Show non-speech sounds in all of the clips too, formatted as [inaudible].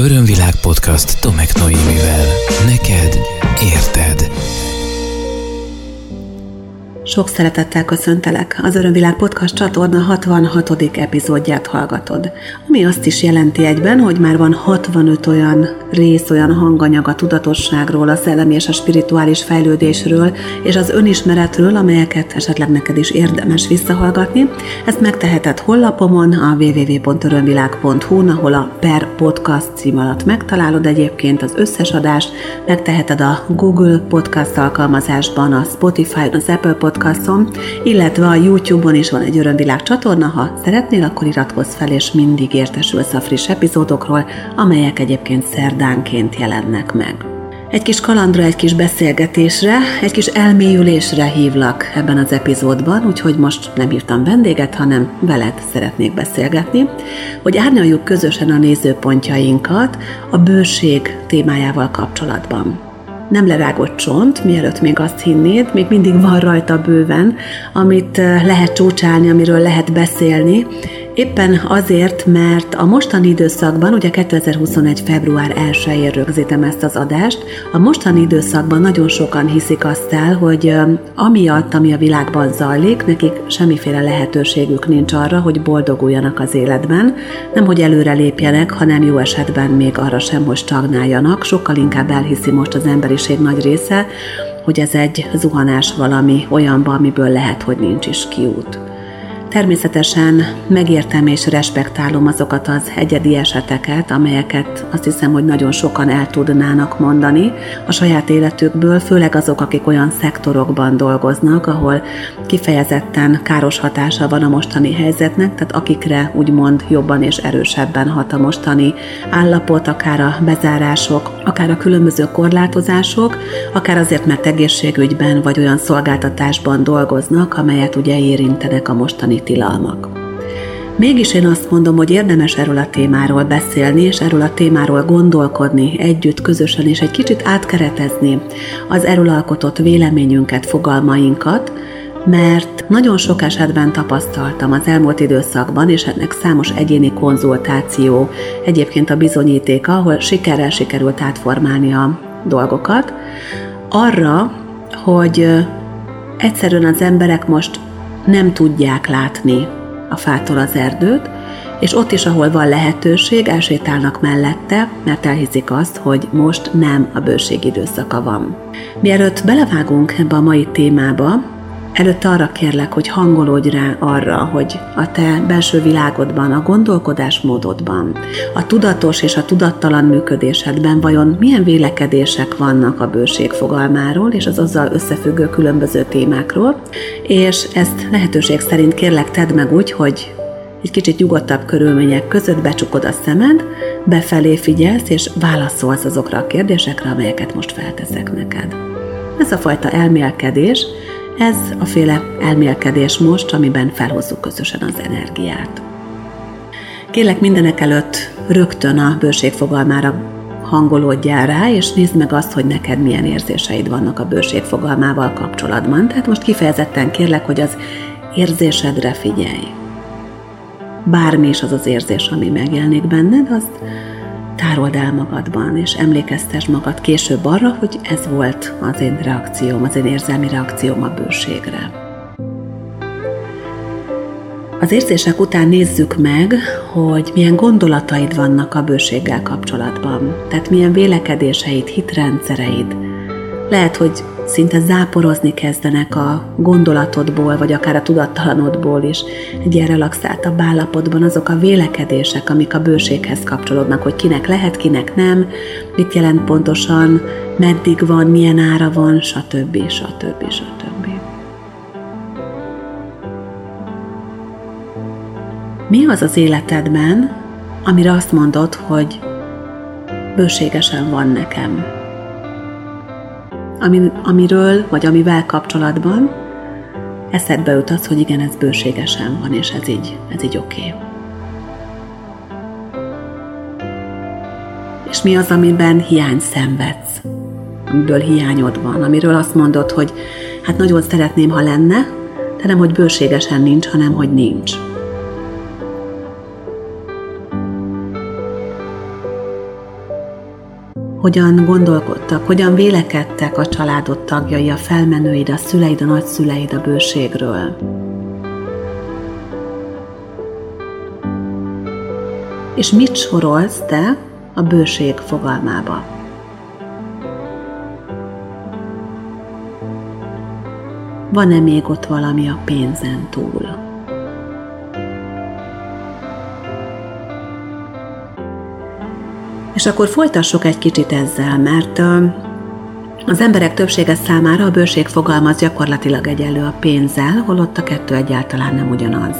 Örömvilág podcast Tomek Noémivel. Neked érted. Sok szeretettel köszöntelek. Az Örömvilág Podcast csatorna 66. epizódját hallgatod. Ami azt is jelenti egyben, hogy már van 65 olyan rész, olyan hanganyag a tudatosságról, a szellemi és a spirituális fejlődésről, és az önismeretről, amelyeket esetleg neked is érdemes visszahallgatni. Ezt megteheted hollapomon, a www.örömvilág.hu, ahol a Per Podcast cím alatt megtalálod egyébként az összes adást, megteheted a Google Podcast alkalmazásban, a Spotify, az Apple Podcast podcastom, illetve a YouTube-on is van egy Örömvilág csatorna, ha szeretnél, akkor iratkozz fel, és mindig értesülsz a friss epizódokról, amelyek egyébként szerdánként jelennek meg. Egy kis kalandra, egy kis beszélgetésre, egy kis elmélyülésre hívlak ebben az epizódban, úgyhogy most nem hívtam vendéget, hanem veled szeretnék beszélgetni, hogy árnyaljuk közösen a nézőpontjainkat a bőség témájával kapcsolatban nem lerágott csont, mielőtt még azt hinnéd, még mindig van rajta bőven, amit eh, lehet csúcsálni, amiről lehet beszélni, Éppen azért, mert a mostani időszakban, ugye 2021. február 1-én rögzítem ezt az adást, a mostani időszakban nagyon sokan hiszik azt el, hogy amiatt, ami a világban zajlik, nekik semmiféle lehetőségük nincs arra, hogy boldoguljanak az életben, nem hogy előre lépjenek, hanem jó esetben még arra sem, hogy stagnáljanak, sokkal inkább elhiszi most az emberiség nagy része, hogy ez egy zuhanás valami olyanba, amiből lehet, hogy nincs is kiút. Természetesen megértem és respektálom azokat az egyedi eseteket, amelyeket azt hiszem, hogy nagyon sokan el tudnának mondani a saját életükből, főleg azok, akik olyan szektorokban dolgoznak, ahol kifejezetten káros hatása van a mostani helyzetnek, tehát akikre úgymond jobban és erősebben hat a mostani állapot, akár a bezárások, akár a különböző korlátozások, akár azért, mert egészségügyben vagy olyan szolgáltatásban dolgoznak, amelyet ugye érintenek a mostani tilalmak. Mégis én azt mondom, hogy érdemes erről a témáról beszélni, és erről a témáról gondolkodni együtt, közösen, és egy kicsit átkeretezni az erről alkotott véleményünket, fogalmainkat, mert nagyon sok esetben tapasztaltam az elmúlt időszakban, és ennek számos egyéni konzultáció egyébként a bizonyítéka, ahol sikerrel sikerült átformálni a dolgokat, arra, hogy egyszerűen az emberek most nem tudják látni a fától az erdőt, és ott is, ahol van lehetőség, elsétálnak mellette, mert elhiszik azt, hogy most nem a bőség időszaka van. Mielőtt belevágunk ebbe a mai témába, Előtte arra kérlek, hogy hangolódj rá arra, hogy a te belső világodban, a gondolkodásmódodban, a tudatos és a tudattalan működésedben vajon milyen vélekedések vannak a bőség fogalmáról és az azzal összefüggő különböző témákról, és ezt lehetőség szerint kérlek tedd meg úgy, hogy egy kicsit nyugodtabb körülmények között becsukod a szemed, befelé figyelsz, és válaszolsz azokra a kérdésekre, amelyeket most felteszek neked. Ez a fajta elmélkedés ez a féle elmélkedés most, amiben felhozzuk közösen az energiát. Kérlek mindenek előtt rögtön a bőség fogalmára hangolódjál rá, és nézd meg azt, hogy neked milyen érzéseid vannak a bőség fogalmával kapcsolatban. Tehát most kifejezetten kérlek, hogy az érzésedre figyelj. Bármi is az az érzés, ami megjelenik benned, azt tárold el magadban, és emlékeztes magad később arra, hogy ez volt az én reakcióm, az én érzelmi reakcióm a bőségre. Az érzések után nézzük meg, hogy milyen gondolataid vannak a bőséggel kapcsolatban, tehát milyen vélekedéseid, hitrendszereid. Lehet, hogy szinte záporozni kezdenek a gondolatodból, vagy akár a tudattalanodból is egy ilyen relaxáltabb állapotban azok a vélekedések, amik a bőséghez kapcsolódnak, hogy kinek lehet, kinek nem, mit jelent pontosan, meddig van, milyen ára van, stb. stb. stb. Mi az az életedben, amire azt mondod, hogy bőségesen van nekem, ami, amiről, vagy amivel kapcsolatban eszedbe jut az, hogy igen, ez bőségesen van, és ez így, ez így oké. Okay. És mi az, amiben hiány szenvedsz, amiből hiányod van, amiről azt mondod, hogy hát nagyon szeretném, ha lenne, de nem, hogy bőségesen nincs, hanem, hogy nincs. Hogyan gondolkodtak, hogyan vélekedtek a családod tagjai, a felmenőid, a szüleid, a nagyszüleid a bőségről. És mit sorolsz te a bőség fogalmába? Van-e még ott valami a pénzen túl? És akkor folytassuk egy kicsit ezzel, mert az emberek többsége számára a bőség fogalmaz gyakorlatilag egyenlő a pénzzel, holott a kettő egyáltalán nem ugyanaz.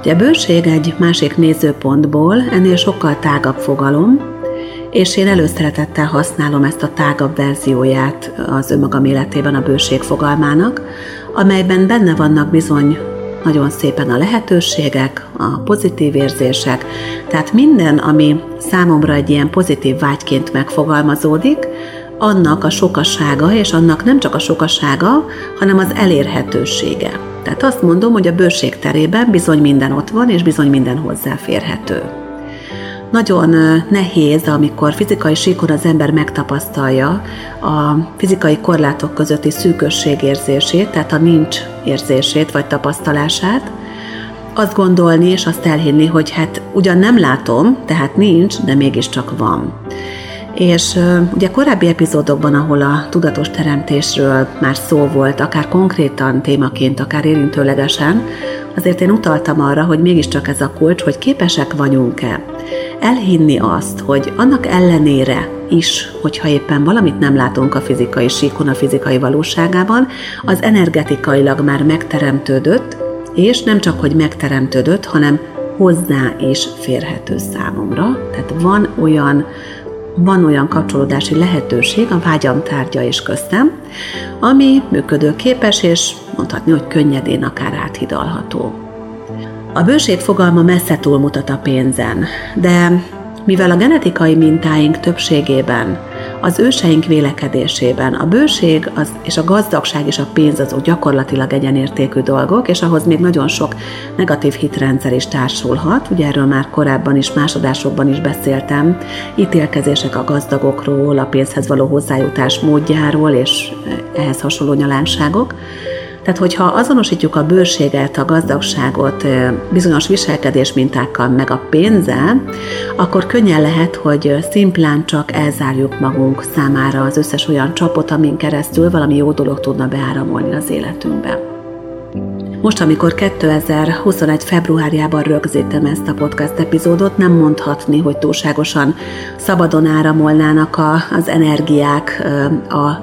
Ugye a bőség egy másik nézőpontból ennél sokkal tágabb fogalom, és én előszeretettel használom ezt a tágabb verzióját az önmagam életében a bőség fogalmának, amelyben benne vannak bizony nagyon szépen a lehetőségek, a pozitív érzések, tehát minden, ami számomra egy ilyen pozitív vágyként megfogalmazódik, annak a sokasága, és annak nem csak a sokasága, hanem az elérhetősége. Tehát azt mondom, hogy a bőség terében bizony minden ott van, és bizony minden hozzáférhető. Nagyon nehéz, amikor fizikai síkon az ember megtapasztalja a fizikai korlátok közötti szűkösség érzését, tehát a nincs érzését vagy tapasztalását, azt gondolni és azt elhinni, hogy hát ugyan nem látom, tehát nincs, de mégiscsak van. És ugye korábbi epizódokban, ahol a tudatos teremtésről már szó volt, akár konkrétan témaként, akár érintőlegesen, azért én utaltam arra, hogy mégiscsak ez a kulcs, hogy képesek vagyunk-e elhinni azt, hogy annak ellenére is, hogyha éppen valamit nem látunk a fizikai síkon, a fizikai valóságában, az energetikailag már megteremtődött, és nem csak, hogy megteremtődött, hanem hozzá is férhető számomra. Tehát van olyan van olyan kapcsolódási lehetőség a vágyam tárgya és köztem, ami működőképes, és mondhatni, hogy könnyedén akár áthidalható. A bőség fogalma messze túlmutat a pénzen, de mivel a genetikai mintáink többségében, az őseink vélekedésében a bőség az, és a gazdagság és a pénz azok gyakorlatilag egyenértékű dolgok, és ahhoz még nagyon sok negatív hitrendszer is társulhat. Ugye erről már korábban is, másodásokban is beszéltem. Ítélkezések a gazdagokról, a pénzhez való hozzájutás módjáról és ehhez hasonló nyalánságok. Tehát, hogyha azonosítjuk a bőséget, a gazdagságot bizonyos viselkedés mintákkal, meg a pénzzel, akkor könnyen lehet, hogy szimplán csak elzárjuk magunk számára az összes olyan csapot, amin keresztül valami jó dolog tudna beáramolni az életünkbe. Most, amikor 2021. februárjában rögzítem ezt a podcast epizódot, nem mondhatni, hogy túlságosan szabadon áramolnának a, az energiák a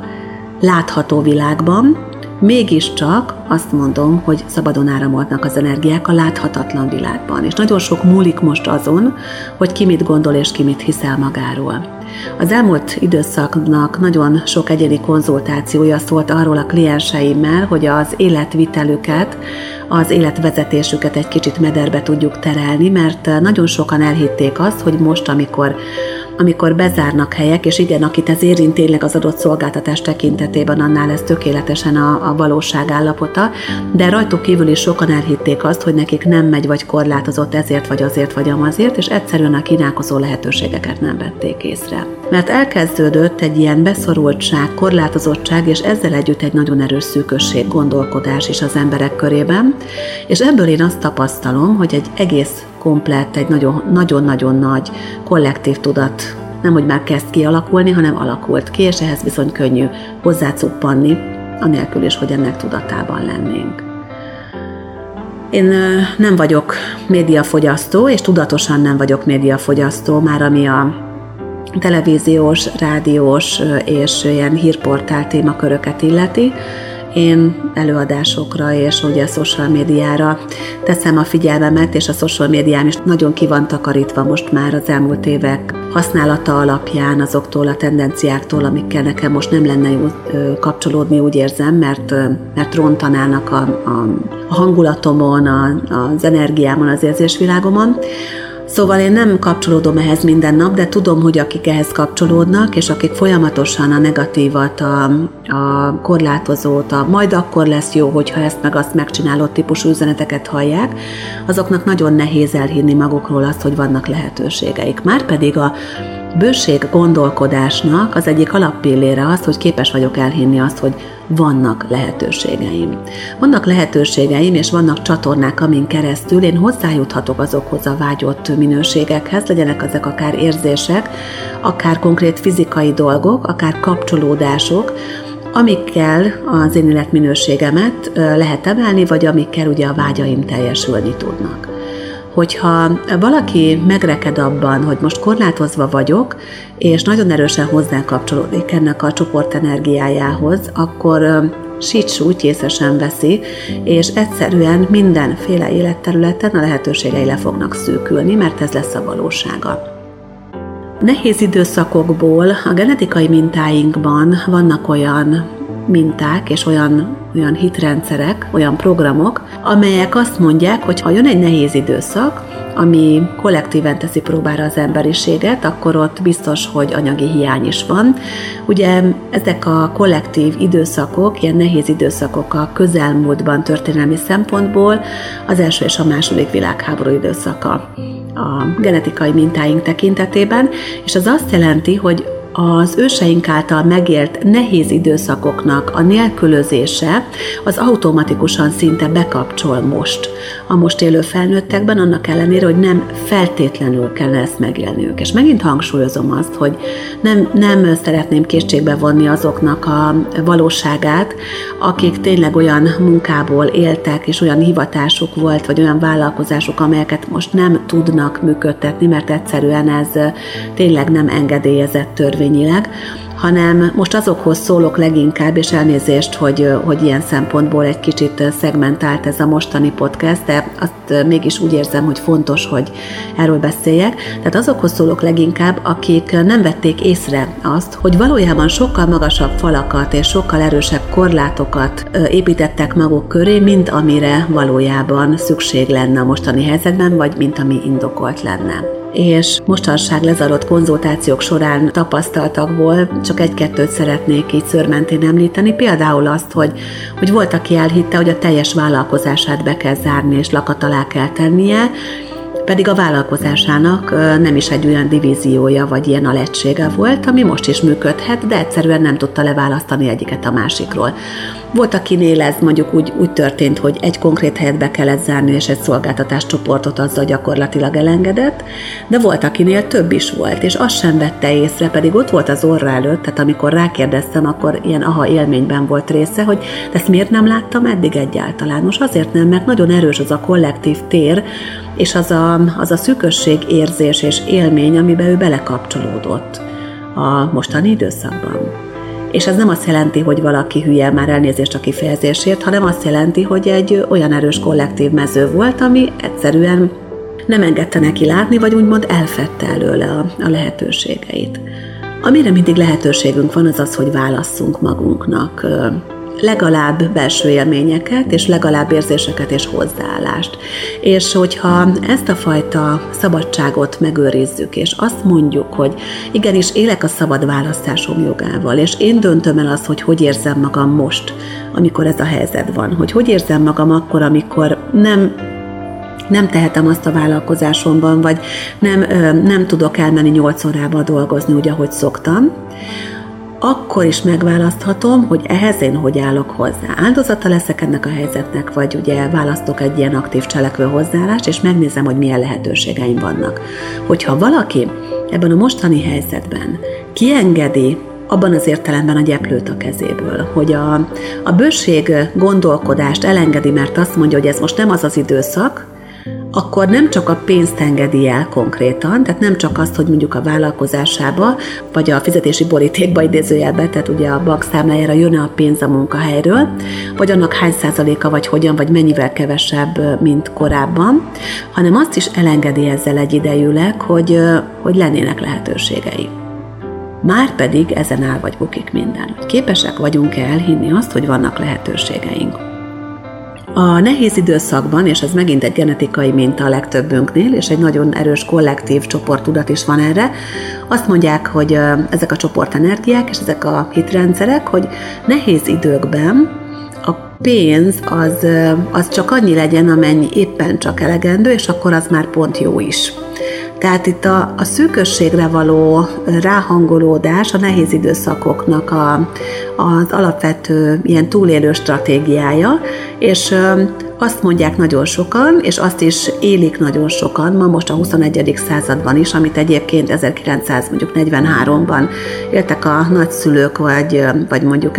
látható világban, Mégiscsak azt mondom, hogy szabadon áramolnak az energiák a láthatatlan világban, és nagyon sok múlik most azon, hogy ki mit gondol és ki mit hiszel magáról. Az elmúlt időszaknak nagyon sok egyéni konzultációja szólt arról a klienseimmel, hogy az életvitelüket, az életvezetésüket egy kicsit mederbe tudjuk terelni, mert nagyon sokan elhitték azt, hogy most, amikor amikor bezárnak helyek, és igen, akit ez érint tényleg az adott szolgáltatás tekintetében, annál ez tökéletesen a, a valóság állapota, de rajtuk kívül is sokan elhitték azt, hogy nekik nem megy vagy korlátozott ezért vagy azért vagy amazért, és egyszerűen a kínálkozó lehetőségeket nem vették észre. Mert elkezdődött egy ilyen beszorultság, korlátozottság, és ezzel együtt egy nagyon erős szűkösség, gondolkodás is az emberek körében, és ebből én azt tapasztalom, hogy egy egész komplett, egy nagyon-nagyon nagy kollektív tudat nem, hogy már kezd kialakulni, hanem alakult ki, és ehhez bizony könnyű hozzácuppanni, anélkül is, hogy ennek tudatában lennénk. Én nem vagyok médiafogyasztó, és tudatosan nem vagyok médiafogyasztó, már ami a televíziós, rádiós és ilyen hírportál témaköröket illeti. Én előadásokra és ugye a social médiára teszem a figyelmemet, és a social médiám is nagyon ki van takarítva most már az elmúlt évek használata alapján azoktól a tendenciáktól, amikkel nekem most nem lenne jó kapcsolódni, úgy érzem, mert, mert rontanának a, a, a hangulatomon, a, az energiámon, az érzésvilágomon. Szóval én nem kapcsolódom ehhez minden nap, de tudom, hogy akik ehhez kapcsolódnak, és akik folyamatosan a negatívat, a, a korlátozót, a majd akkor lesz jó, hogyha ezt meg azt megcsinálod típusú üzeneteket hallják, azoknak nagyon nehéz elhinni magukról azt, hogy vannak lehetőségeik. Márpedig a bőség gondolkodásnak az egyik alappillére az, hogy képes vagyok elhinni azt, hogy vannak lehetőségeim. Vannak lehetőségeim, és vannak csatornák, amin keresztül én hozzájuthatok azokhoz a vágyott minőségekhez, legyenek ezek akár érzések, akár konkrét fizikai dolgok, akár kapcsolódások, amikkel az én életminőségemet lehet emelni, vagy amikkel ugye a vágyaim teljesülni tudnak hogyha valaki megreked abban, hogy most korlátozva vagyok, és nagyon erősen hozzá kapcsolódik ennek a csoport energiájához, akkor síts úgy észesen veszi, és egyszerűen mindenféle életterületen a lehetőségei le fognak szűkülni, mert ez lesz a valósága. Nehéz időszakokból a genetikai mintáinkban vannak olyan minták és olyan, olyan hitrendszerek, olyan programok, amelyek azt mondják, hogy ha jön egy nehéz időszak, ami kollektíven teszi próbára az emberiséget, akkor ott biztos, hogy anyagi hiány is van. Ugye ezek a kollektív időszakok, ilyen nehéz időszakok a közelmúltban történelmi szempontból az első és a második világháború időszaka a genetikai mintáink tekintetében, és az azt jelenti, hogy az őseink által megélt nehéz időszakoknak a nélkülözése az automatikusan szinte bekapcsol most a most élő felnőttekben, annak ellenére, hogy nem feltétlenül kell ezt megélniük. És megint hangsúlyozom azt, hogy nem, nem szeretném készségbe vonni azoknak a valóságát, akik tényleg olyan munkából éltek, és olyan hivatásuk volt, vagy olyan vállalkozások, amelyeket most nem tudnak működtetni, mert egyszerűen ez tényleg nem engedélyezett törvényileg, hanem most azokhoz szólok leginkább, és elnézést, hogy, hogy ilyen szempontból egy kicsit szegmentált ez a mostani podcast, de azt mégis úgy érzem, hogy fontos, hogy erről beszéljek. Tehát azokhoz szólok leginkább, akik nem vették észre azt, hogy valójában sokkal magasabb falakat és sokkal erősebb korlátokat építettek maguk köré, mint amire valójában szükség lenne a mostani helyzetben, vagy mint ami indokolt lenne és mostanság lezarott konzultációk során tapasztaltakból csak egy-kettőt szeretnék így szörmentén említeni. Például azt, hogy, hogy volt, aki elhitte, hogy a teljes vállalkozását be kell zárni és lakat alá kell tennie, pedig a vállalkozásának nem is egy olyan divíziója vagy ilyen alegysége volt, ami most is működhet, de egyszerűen nem tudta leválasztani egyiket a másikról. Volt, akinél ez mondjuk úgy, úgy történt, hogy egy konkrét helyet be kellett zárni, és egy szolgáltatás csoportot azzal gyakorlatilag elengedett, de volt, akinél több is volt, és azt sem vette észre, pedig ott volt az orra előtt, tehát amikor rákérdeztem, akkor ilyen aha élményben volt része, hogy ezt miért nem láttam eddig egyáltalán? Most azért nem, mert nagyon erős az a kollektív tér, és az a, az a szűkösség érzés és élmény, amiben ő belekapcsolódott a mostani időszakban. És ez nem azt jelenti, hogy valaki hülye, már elnézést a kifejezésért, hanem azt jelenti, hogy egy olyan erős kollektív mező volt, ami egyszerűen nem engedte neki látni, vagy úgymond elfette előle a, a lehetőségeit. Amire mindig lehetőségünk van, az az, hogy válasszunk magunknak legalább belső élményeket, és legalább érzéseket és hozzáállást. És hogyha ezt a fajta szabadságot megőrizzük, és azt mondjuk, hogy igenis élek a szabad választásom jogával, és én döntöm el azt, hogy hogy érzem magam most, amikor ez a helyzet van, hogy hogy érzem magam akkor, amikor nem nem tehetem azt a vállalkozásomban, vagy nem, nem tudok elmenni 8 órába dolgozni úgy, ahogy szoktam, akkor is megválaszthatom, hogy ehhez én hogy állok hozzá. Áldozata leszek ennek a helyzetnek, vagy ugye választok egy ilyen aktív cselekvő hozzáállást, és megnézem, hogy milyen lehetőségeim vannak. Hogyha valaki ebben a mostani helyzetben kiengedi abban az értelemben a gyeplőt a kezéből, hogy a, a bőség gondolkodást elengedi, mert azt mondja, hogy ez most nem az az időszak, akkor nem csak a pénzt engedi el konkrétan, tehát nem csak azt, hogy mondjuk a vállalkozásába, vagy a fizetési borítékba idézőjelbe, tehát ugye a bank számlájára jön a pénz a munkahelyről, vagy annak hány százaléka, vagy hogyan, vagy mennyivel kevesebb, mint korábban, hanem azt is elengedi ezzel egyidejűleg, hogy, hogy lennének lehetőségei. Már pedig ezen áll vagy bukik minden, képesek vagyunk-e elhinni azt, hogy vannak lehetőségeink. A nehéz időszakban, és ez megint egy genetikai minta a legtöbbünknél, és egy nagyon erős kollektív csoporttudat is van erre, azt mondják, hogy ezek a csoportenergiák és ezek a hitrendszerek, hogy nehéz időkben a pénz az, az csak annyi legyen, amennyi éppen csak elegendő, és akkor az már pont jó is. Tehát itt a, a szűkösségre való ráhangolódás a nehéz időszakoknak a, az alapvető ilyen túlélő stratégiája, és azt mondják nagyon sokan, és azt is élik nagyon sokan, ma most a 21. században is, amit egyébként 1943-ban éltek a nagyszülők, vagy, vagy mondjuk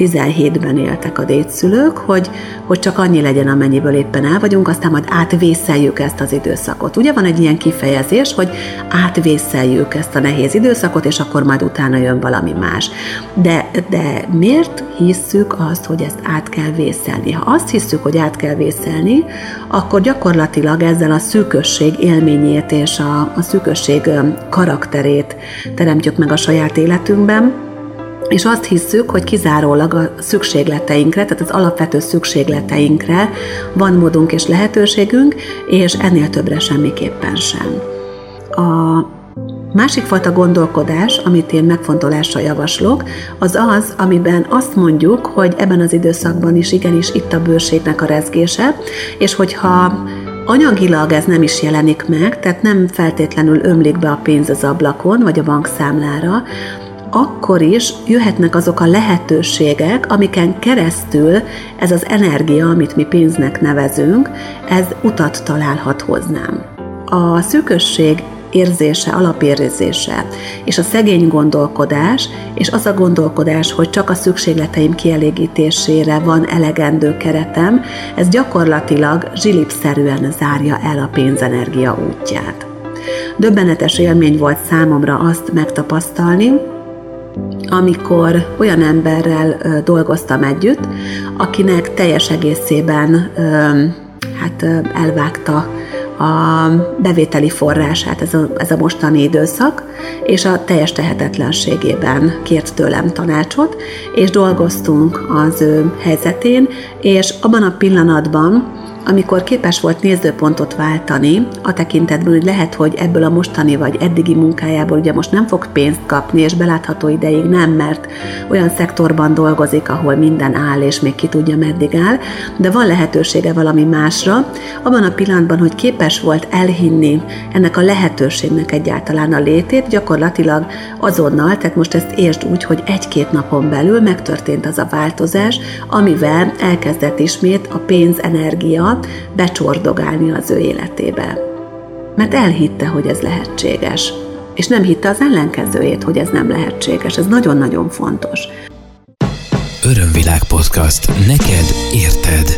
1917-ben éltek a dédszülők, hogy, hogy csak annyi legyen, amennyiből éppen el vagyunk, aztán majd átvészeljük ezt az időszakot. Ugye van egy ilyen kifejezés, hogy átvészeljük ezt a nehéz időszakot, és akkor majd utána jön valami más. De, de miért hisszük azt, hogy ezt át kell vészelni? Ha azt hiszük, hogy át kell vészelni, akkor gyakorlatilag ezzel a szűkösség élményét és a, a szűkösség karakterét teremtjük meg a saját életünkben, és azt hisszük, hogy kizárólag a szükségleteinkre, tehát az alapvető szükségleteinkre van módunk és lehetőségünk, és ennél többre semmiképpen sem. A Másik fajta gondolkodás, amit én megfontolásra javaslok, az az, amiben azt mondjuk, hogy ebben az időszakban is igenis itt a bőségnek a rezgése, és hogyha anyagilag ez nem is jelenik meg, tehát nem feltétlenül ömlik be a pénz az ablakon vagy a bankszámlára, akkor is jöhetnek azok a lehetőségek, amiken keresztül ez az energia, amit mi pénznek nevezünk, ez utat találhat hoznám. A szűkösség érzése, alapérzése, és a szegény gondolkodás, és az a gondolkodás, hogy csak a szükségleteim kielégítésére van elegendő keretem, ez gyakorlatilag zsilipszerűen zárja el a pénzenergia útját. Döbbenetes élmény volt számomra azt megtapasztalni, amikor olyan emberrel dolgoztam együtt, akinek teljes egészében hát elvágta a bevételi forrását ez a, ez a mostani időszak, és a teljes tehetetlenségében kért tőlem tanácsot, és dolgoztunk az ő helyzetén, és abban a pillanatban, amikor képes volt nézőpontot váltani, a tekintetben, hogy lehet, hogy ebből a mostani vagy eddigi munkájából ugye most nem fog pénzt kapni, és belátható ideig nem, mert olyan szektorban dolgozik, ahol minden áll, és még ki tudja meddig áll, de van lehetősége valami másra, abban a pillanatban, hogy képes volt elhinni ennek a lehetőségnek egyáltalán a létét, gyakorlatilag azonnal, tehát most ezt értsd úgy, hogy egy-két napon belül megtörtént az a változás, amivel elkezdett ismét a pénz, energia, becsordogálni az ő életébe. Mert elhitte, hogy ez lehetséges, és nem hitte az ellenkezőjét, hogy ez nem lehetséges. Ez nagyon-nagyon fontos. Örömvilág podcast. Neked érted.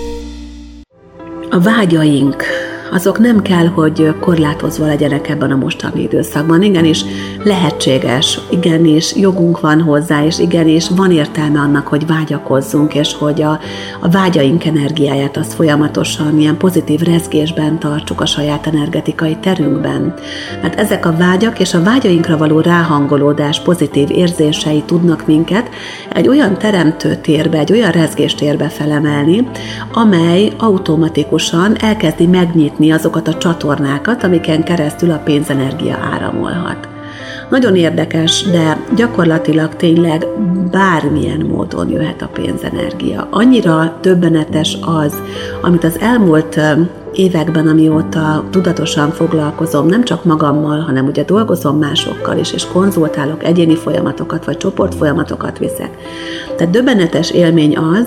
A vágyaink, azok nem kell, hogy korlátozva legyenek ebben a mostani időszakban. Igenis lehetséges, igenis jogunk van hozzá, és igenis van értelme annak, hogy vágyakozzunk, és hogy a, a vágyaink energiáját azt folyamatosan ilyen pozitív rezgésben tartsuk a saját energetikai terünkben. Mert ezek a vágyak és a vágyainkra való ráhangolódás pozitív érzései tudnak minket egy olyan teremtő térbe, egy olyan rezgéstérbe felemelni, amely automatikusan elkezdi megnyitni megnyitni azokat a csatornákat, amiken keresztül a pénzenergia áramolhat. Nagyon érdekes, de gyakorlatilag tényleg bármilyen módon jöhet a pénzenergia. Annyira többenetes az, amit az elmúlt években, amióta tudatosan foglalkozom, nem csak magammal, hanem ugye dolgozom másokkal is, és konzultálok, egyéni folyamatokat, vagy csoportfolyamatokat viszek. Tehát döbbenetes élmény az,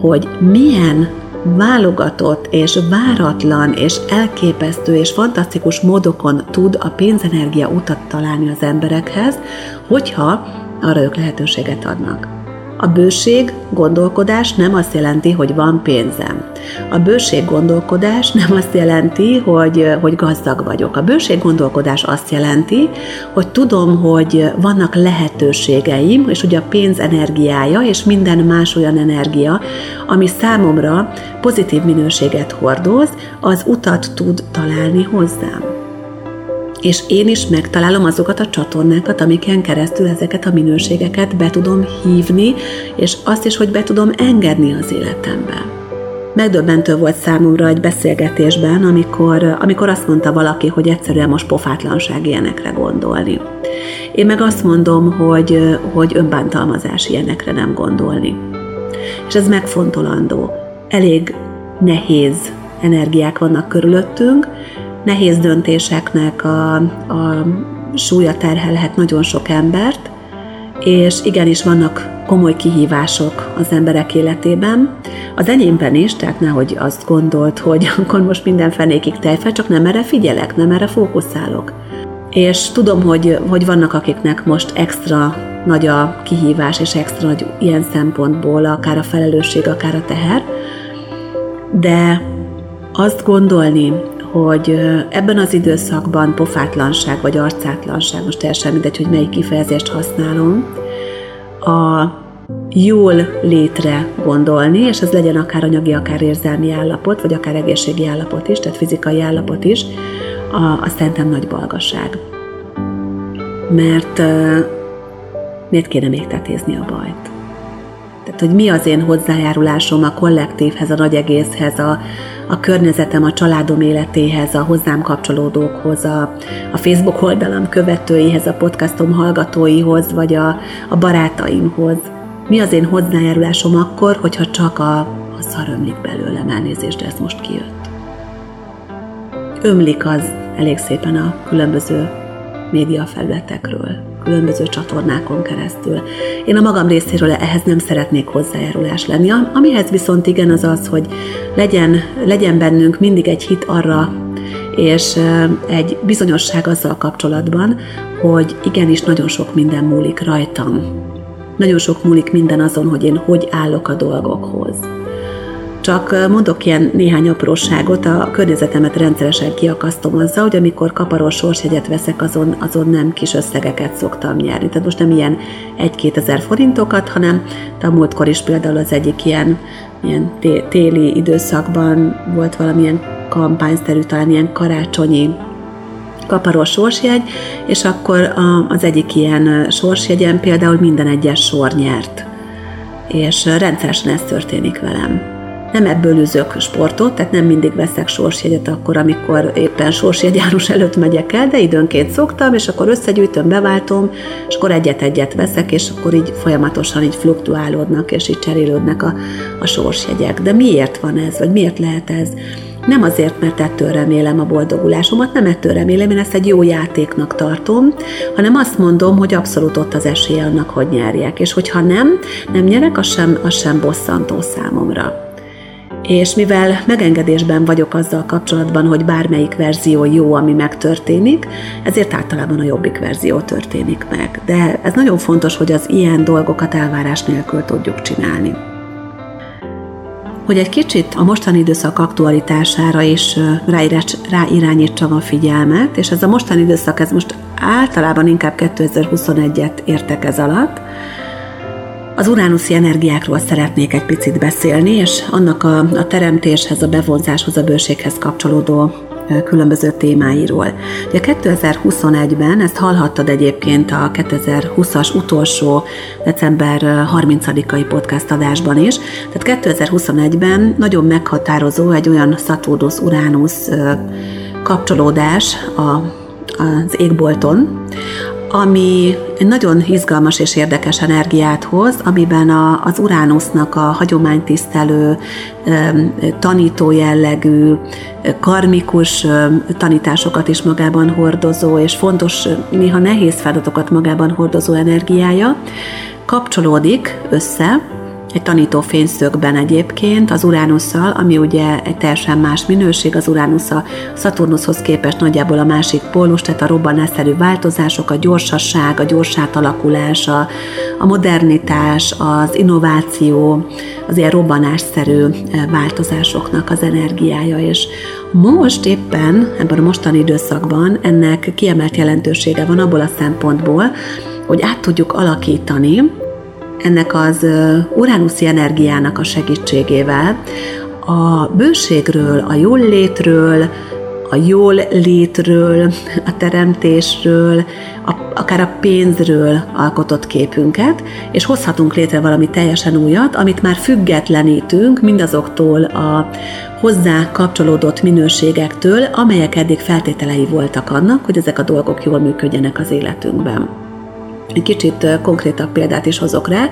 hogy milyen válogatott és váratlan és elképesztő és fantasztikus módokon tud a pénzenergia utat találni az emberekhez, hogyha arra ők lehetőséget adnak. A bőség gondolkodás nem azt jelenti, hogy van pénzem. A bőség gondolkodás nem azt jelenti, hogy, hogy gazdag vagyok. A bőség gondolkodás azt jelenti, hogy tudom, hogy vannak lehetőségeim, és hogy a pénz energiája és minden más olyan energia, ami számomra pozitív minőséget hordoz, az utat tud találni hozzám és én is megtalálom azokat a csatornákat, amiken keresztül ezeket a minőségeket be tudom hívni, és azt is, hogy be tudom engedni az életembe. Megdöbbentő volt számomra egy beszélgetésben, amikor, amikor azt mondta valaki, hogy egyszerűen most pofátlanság ilyenekre gondolni. Én meg azt mondom, hogy, hogy önbántalmazás ilyenekre nem gondolni. És ez megfontolandó. Elég nehéz energiák vannak körülöttünk, nehéz döntéseknek a, a súlya terhelhet nagyon sok embert, és igenis vannak komoly kihívások az emberek életében. Az enyémben is, tehát nehogy azt gondolt, hogy [laughs] akkor most minden fenékig tejfel, csak nem erre figyelek, nem erre fókuszálok. És tudom, hogy, hogy vannak akiknek most extra nagy a kihívás, és extra nagy ilyen szempontból akár a felelősség, akár a teher, de azt gondolni, hogy ebben az időszakban pofátlanság vagy arcátlanság, most teljesen mindegy, hogy melyik kifejezést használom, a jól létre gondolni, és ez legyen akár anyagi, akár érzelmi állapot, vagy akár egészségi állapot is, tehát fizikai állapot is, a, a szerintem nagy balgasság. Mert miért kéne még tetézni a bajt? Tehát, hogy mi az én hozzájárulásom a kollektívhez, a nagy egészhez, a, a környezetem, a családom életéhez, a hozzám kapcsolódókhoz, a, a Facebook oldalam követőihez, a podcastom hallgatóihoz, vagy a, a barátaimhoz. Mi az én hozzájárulásom akkor, hogyha csak a, a szar ömlik belőlem, elnézést, de ez most kijött. Ömlik az elég szépen a különböző médiafelületekről különböző csatornákon keresztül. Én a magam részéről ehhez nem szeretnék hozzájárulás lenni. Amihez viszont igen az az, hogy legyen, legyen bennünk mindig egy hit arra, és egy bizonyosság azzal kapcsolatban, hogy igenis nagyon sok minden múlik rajtam. Nagyon sok múlik minden azon, hogy én hogy állok a dolgokhoz. Csak mondok ilyen néhány apróságot, a környezetemet rendszeresen kiakasztom azzal, hogy amikor kaparos sorsjegyet veszek, azon, azon nem kis összegeket szoktam nyerni. Tehát most nem ilyen 1-2 ezer forintokat, hanem a múltkor is például az egyik ilyen, ilyen téli időszakban volt valamilyen kampányszerű, talán ilyen karácsonyi kaparos sorsjegy, és akkor az egyik ilyen sorsjegyen például minden egyes sor nyert. És rendszeresen ez történik velem nem ebből üzök sportot, tehát nem mindig veszek sorsjegyet akkor, amikor éppen sorsjegyárus előtt megyek el, de időnként szoktam, és akkor összegyűjtöm, beváltom, és akkor egyet-egyet veszek, és akkor így folyamatosan így fluktuálódnak, és így cserélődnek a, a sorsjegyek. De miért van ez, vagy miért lehet ez? Nem azért, mert ettől remélem a boldogulásomat, nem ettől remélem, én ezt egy jó játéknak tartom, hanem azt mondom, hogy abszolút ott az esélye annak, hogy nyerjek. És hogyha nem, nem nyerek, az sem, az sem bosszantó számomra és mivel megengedésben vagyok azzal kapcsolatban, hogy bármelyik verzió jó, ami megtörténik, ezért általában a jobbik verzió történik meg. De ez nagyon fontos, hogy az ilyen dolgokat elvárás nélkül tudjuk csinálni. Hogy egy kicsit a mostani időszak aktualitására is ráirányítsam a figyelmet, és ez a mostani időszak, ez most általában inkább 2021-et értek ez alatt, az uránuszi energiákról szeretnék egy picit beszélni, és annak a, a teremtéshez, a bevonzáshoz, a bőséghez kapcsolódó különböző témáiról. Ugye 2021-ben, ezt hallhattad egyébként a 2020-as utolsó december 30-ai podcast adásban is, tehát 2021-ben nagyon meghatározó egy olyan Szaturnusz-Uránusz kapcsolódás a, az égbolton, ami nagyon izgalmas és érdekes energiát hoz, amiben a, az Uránusznak a hagyománytisztelő, tanító jellegű, karmikus tanításokat is magában hordozó, és fontos, néha nehéz feladatokat magában hordozó energiája kapcsolódik össze egy tanító fényszögben egyébként az Uránusszal, ami ugye egy teljesen más minőség, az Uránusz a Szaturnuszhoz képest nagyjából a másik pólus, tehát a robbanásszerű változások, a gyorsasság, a gyors átalakulás, a, a modernitás, az innováció, az ilyen robbanásszerű eh, változásoknak az energiája, és most éppen ebben a mostani időszakban ennek kiemelt jelentősége van abból a szempontból, hogy át tudjuk alakítani ennek az uránuszi energiának a segítségével a bőségről, a jól létről, a jól létről, a teremtésről, a, akár a pénzről alkotott képünket, és hozhatunk létre valami teljesen újat, amit már függetlenítünk mindazoktól a hozzá kapcsolódott minőségektől, amelyek eddig feltételei voltak annak, hogy ezek a dolgok jól működjenek az életünkben. Egy kicsit konkrétabb példát is hozok rá.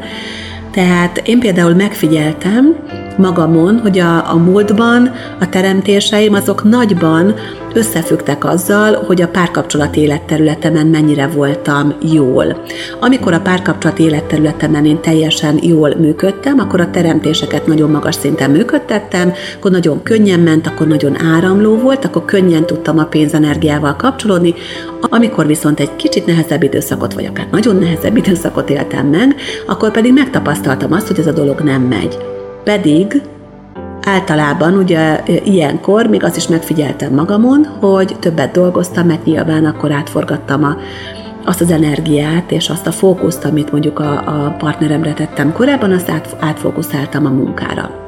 Tehát én például megfigyeltem magamon, hogy a, a múltban a teremtéseim azok nagyban összefüggtek azzal, hogy a párkapcsolat életterületemen mennyire voltam jól. Amikor a párkapcsolat életterületemen én teljesen jól működtem, akkor a teremtéseket nagyon magas szinten működtettem, akkor nagyon könnyen ment, akkor nagyon áramló volt, akkor könnyen tudtam a pénzenergiával kapcsolódni. Amikor viszont egy kicsit nehezebb időszakot, vagy akár nagyon nehezebb időszakot éltem meg, akkor pedig megtapasztaltam azt, hogy ez a dolog nem megy. Pedig Általában ugye ilyenkor még azt is megfigyeltem magamon, hogy többet dolgoztam, mert nyilván akkor átforgattam a, azt az energiát és azt a fókuszt, amit mondjuk a, a partneremre tettem korábban, azt át, átfókuszáltam a munkára.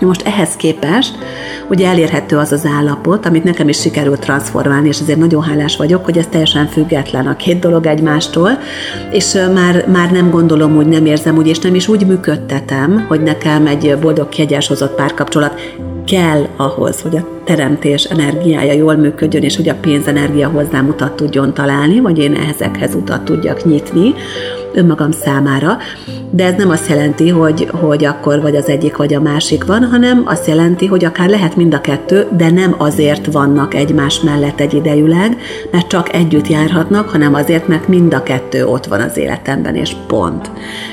Most ehhez képest ugye elérhető az az állapot, amit nekem is sikerült transformálni, és ezért nagyon hálás vagyok, hogy ez teljesen független a két dolog egymástól, és már, már nem gondolom, hogy nem érzem úgy, és nem is úgy működtetem, hogy nekem egy boldog, kiegyensúlyozott párkapcsolat kell ahhoz, hogy a teremtés energiája jól működjön, és hogy a pénzenergia hozzám utat tudjon találni, vagy én ezekhez utat tudjak nyitni önmagam számára. De ez nem azt jelenti, hogy, hogy akkor vagy az egyik, vagy a másik van, hanem azt jelenti, hogy akár lehet mind a kettő, de nem azért vannak egymás mellett egy idejűleg, mert csak együtt járhatnak, hanem azért, mert mind a kettő ott van az életemben, és pont.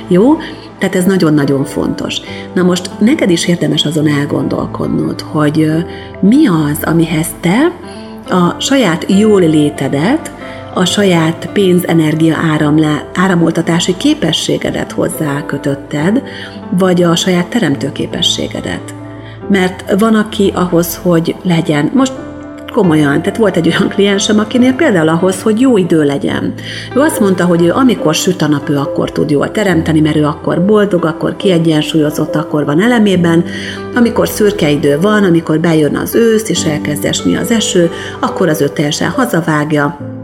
Jó? Tehát ez nagyon-nagyon fontos. Na most neked is érdemes azon elgondolkodnod, hogy mi az, amihez te a saját jól létedet, a saját pénzenergia áramlá, áramoltatási képességedet hozzá kötötted, vagy a saját teremtő képességedet. Mert van, aki ahhoz, hogy legyen, most komolyan. Tehát volt egy olyan kliensem, akinél például ahhoz, hogy jó idő legyen. Ő azt mondta, hogy ő amikor süt a nap, ő akkor tud jól teremteni, mert ő akkor boldog, akkor kiegyensúlyozott, akkor van elemében. Amikor szürke idő van, amikor bejön az ősz, és elkezd esni az eső, akkor az ő teljesen hazavágja,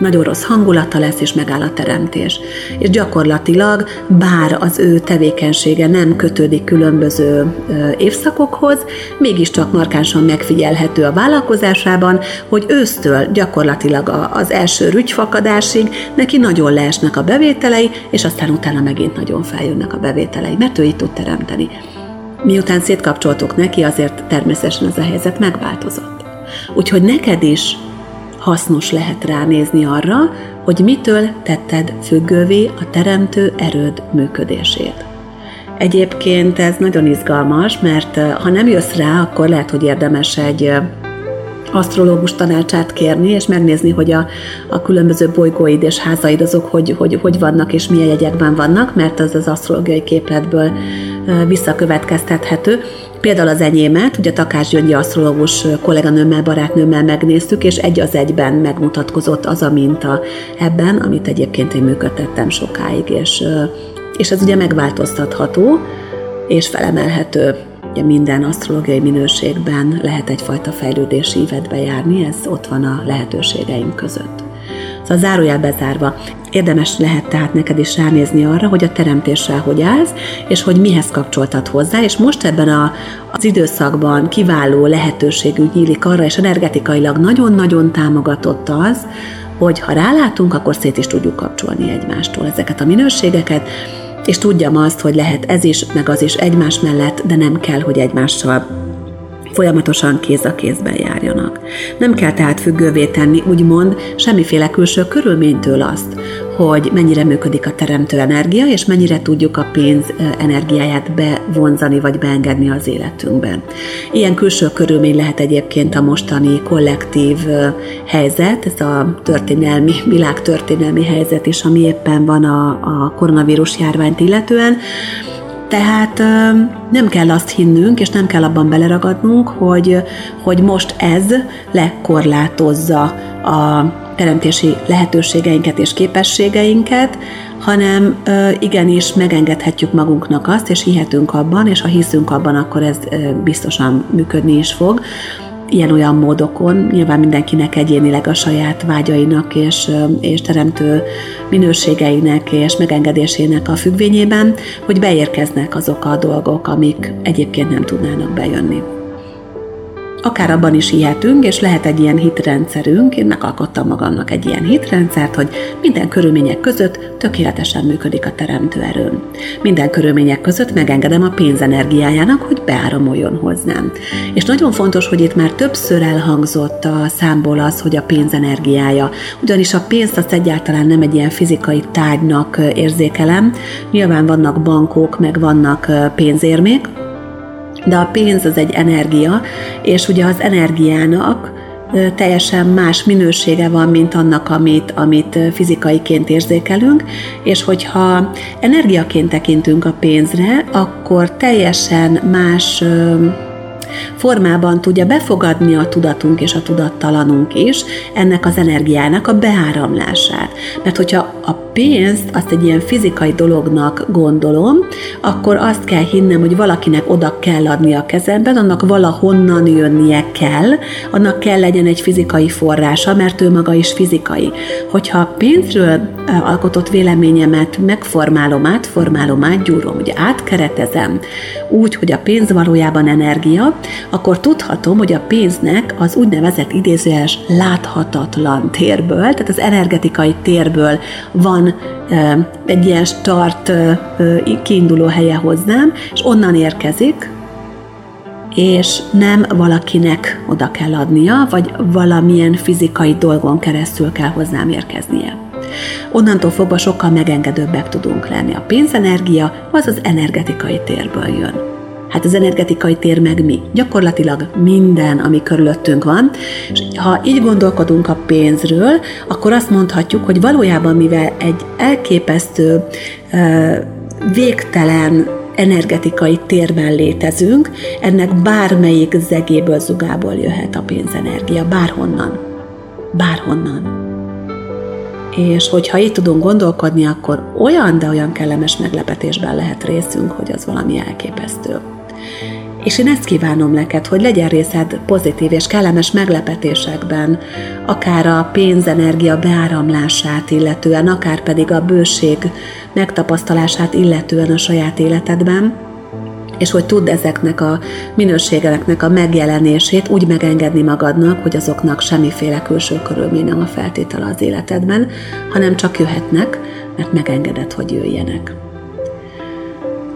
nagyon rossz hangulata lesz, és megáll a teremtés. És gyakorlatilag, bár az ő tevékenysége nem kötődik különböző évszakokhoz, mégiscsak markánsan megfigyelhető a vállalkozásában, hogy ősztől gyakorlatilag az első rügyfakadásig neki nagyon leesnek a bevételei, és aztán utána megint nagyon feljönnek a bevételei, mert ő így tud teremteni. Miután szétkapcsoltuk neki, azért természetesen ez a helyzet megváltozott. Úgyhogy neked is hasznos lehet ránézni arra, hogy mitől tetted függővé a teremtő erőd működését. Egyébként ez nagyon izgalmas, mert ha nem jössz rá, akkor lehet, hogy érdemes egy asztrológus tanácsát kérni, és megnézni, hogy a, a különböző bolygóid és házaid azok hogy, hogy, hogy vannak, és milyen jegyekben vannak, mert az az asztrológiai képletből visszakövetkeztethető. Például az enyémet, ugye Takás Gyöngyi asztrológus kolléganőmmel, barátnőmmel megnéztük, és egy az egyben megmutatkozott az a minta ebben, amit egyébként én működtettem sokáig, és, és ez ugye megváltoztatható, és felemelhető. Ugye minden asztrológiai minőségben lehet egyfajta fejlődési ívetbe járni, ez ott van a lehetőségeink között. Szóval zárójel bezárva, érdemes lehet tehát neked is ránézni arra, hogy a teremtéssel hogy állsz, és hogy mihez kapcsoltad hozzá, és most ebben a, az időszakban kiváló lehetőségünk nyílik arra, és energetikailag nagyon-nagyon támogatott az, hogy ha rálátunk, akkor szét is tudjuk kapcsolni egymástól ezeket a minőségeket, és tudjam azt, hogy lehet ez is, meg az is egymás mellett, de nem kell, hogy egymással folyamatosan kéz a kézben járjanak. Nem kell tehát függővé tenni, úgymond, semmiféle külső körülménytől azt, hogy mennyire működik a teremtő energia, és mennyire tudjuk a pénz energiáját bevonzani vagy beengedni az életünkben. Ilyen külső körülmény lehet egyébként a mostani kollektív helyzet, ez a történelmi, világtörténelmi helyzet is, ami éppen van a, a koronavírus járványt illetően, tehát nem kell azt hinnünk, és nem kell abban beleragadnunk, hogy, hogy most ez lekorlátozza a teremtési lehetőségeinket és képességeinket, hanem igenis megengedhetjük magunknak azt, és hihetünk abban, és ha hiszünk abban, akkor ez biztosan működni is fog, ilyen-olyan módokon, nyilván mindenkinek egyénileg a saját vágyainak és, és teremtő minőségeinek és megengedésének a függvényében, hogy beérkeznek azok a dolgok, amik egyébként nem tudnának bejönni. Akár abban is hihetünk, és lehet egy ilyen hitrendszerünk, én megalkottam magamnak egy ilyen hitrendszert, hogy minden körülmények között tökéletesen működik a teremtő erőm. Minden körülmények között megengedem a pénzenergiájának, hogy beáramoljon hozzám. És nagyon fontos, hogy itt már többször elhangzott a számból az, hogy a pénzenergiája, ugyanis a pénzt azt egyáltalán nem egy ilyen fizikai tárgynak érzékelem. Nyilván vannak bankok, meg vannak pénzérmék, de a pénz az egy energia, és ugye az energiának teljesen más minősége van, mint annak, amit, amit fizikaiként érzékelünk, és hogyha energiaként tekintünk a pénzre, akkor teljesen más formában tudja befogadni a tudatunk és a tudattalanunk is ennek az energiának a beáramlását. Mert hogyha a pénzt azt egy ilyen fizikai dolognak gondolom, akkor azt kell hinnem, hogy valakinek oda kell adni a kezemben, annak valahonnan jönnie kell, annak kell legyen egy fizikai forrása, mert ő maga is fizikai. Hogyha a pénzről alkotott véleményemet megformálom, átformálom, átgyúrom, ugye átkeretezem, úgy, hogy a pénz valójában energia, akkor tudhatom, hogy a pénznek az úgynevezett idézőjeles láthatatlan térből, tehát az energetikai térből van egy ilyen start kiinduló helye hozzám, és onnan érkezik, és nem valakinek oda kell adnia, vagy valamilyen fizikai dolgon keresztül kell hozzám érkeznie. Onnantól fogva sokkal megengedőbbek tudunk lenni. A pénzenergia az az energetikai térből jön. Hát az energetikai tér meg mi? Gyakorlatilag minden, ami körülöttünk van, és ha így gondolkodunk a pénzről, akkor azt mondhatjuk, hogy valójában mivel egy elképesztő, végtelen energetikai térben létezünk, ennek bármelyik zegéből, zugából jöhet a pénzenergia, bárhonnan. Bárhonnan. És hogyha így tudunk gondolkodni, akkor olyan, de olyan kellemes meglepetésben lehet részünk, hogy az valami elképesztő. És én ezt kívánom neked, hogy legyen részed pozitív és kellemes meglepetésekben, akár a pénzenergia beáramlását illetően, akár pedig a bőség megtapasztalását illetően a saját életedben, és hogy tudd ezeknek a minőségeknek a megjelenését úgy megengedni magadnak, hogy azoknak semmiféle külső körülmény nem a feltétele az életedben, hanem csak jöhetnek, mert megengeded, hogy jöjjenek.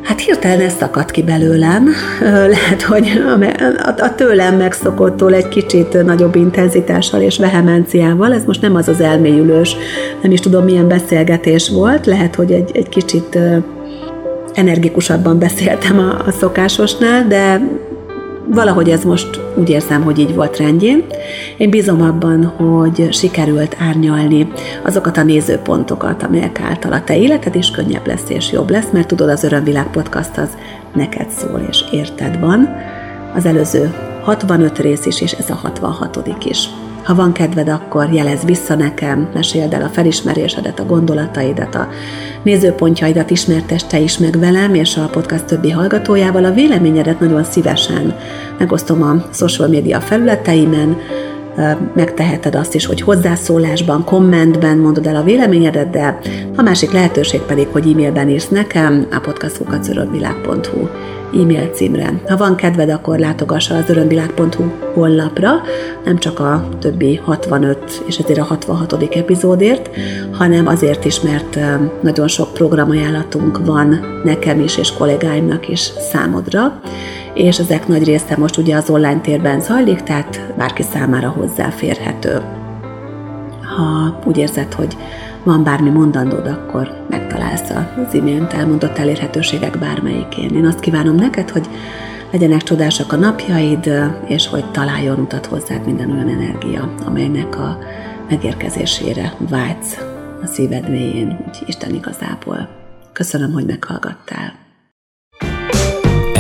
Hát hirtelen ez szakadt ki belőlem. Lehet, hogy a tőlem megszokottól egy kicsit nagyobb intenzitással és vehemenciával, ez most nem az az elmélyülős, nem is tudom milyen beszélgetés volt, lehet, hogy egy, egy kicsit energikusabban beszéltem a, a szokásosnál, de valahogy ez most úgy érzem, hogy így volt rendjén. Én bízom abban, hogy sikerült árnyalni azokat a nézőpontokat, amelyek által a te életed is könnyebb lesz és jobb lesz, mert tudod, az Örömvilág podcast az neked szól és érted van. Az előző 65 rész is, és ez a 66 is. Ha van kedved, akkor jelez vissza nekem, meséld el a felismerésedet, a gondolataidat, a nézőpontjaidat ismertes te is meg velem, és a podcast többi hallgatójával. A véleményedet nagyon szívesen megosztom a social media felületeimen, megteheted azt is, hogy hozzászólásban, kommentben mondod el a véleményedet, de a másik lehetőség pedig, hogy e-mailben írsz nekem a podcastkukacörömvilág.hu e-mail címre. Ha van kedved, akkor látogassa az örömvilág.hu honlapra, nem csak a többi 65 és ezért a 66. epizódért, hanem azért is, mert nagyon sok programajánlatunk van nekem is és kollégáimnak is számodra, és ezek nagy része most ugye az online térben zajlik, tehát bárki számára hozzáférhető. Ha úgy érzed, hogy van bármi mondandód, akkor megtalálsz az imént elmondott elérhetőségek bármelyikén. Én azt kívánom neked, hogy legyenek csodásak a napjaid, és hogy találjon utat hozzád minden olyan energia, amelynek a megérkezésére vágysz a szíved mélyén, úgy Isten igazából. Köszönöm, hogy meghallgattál.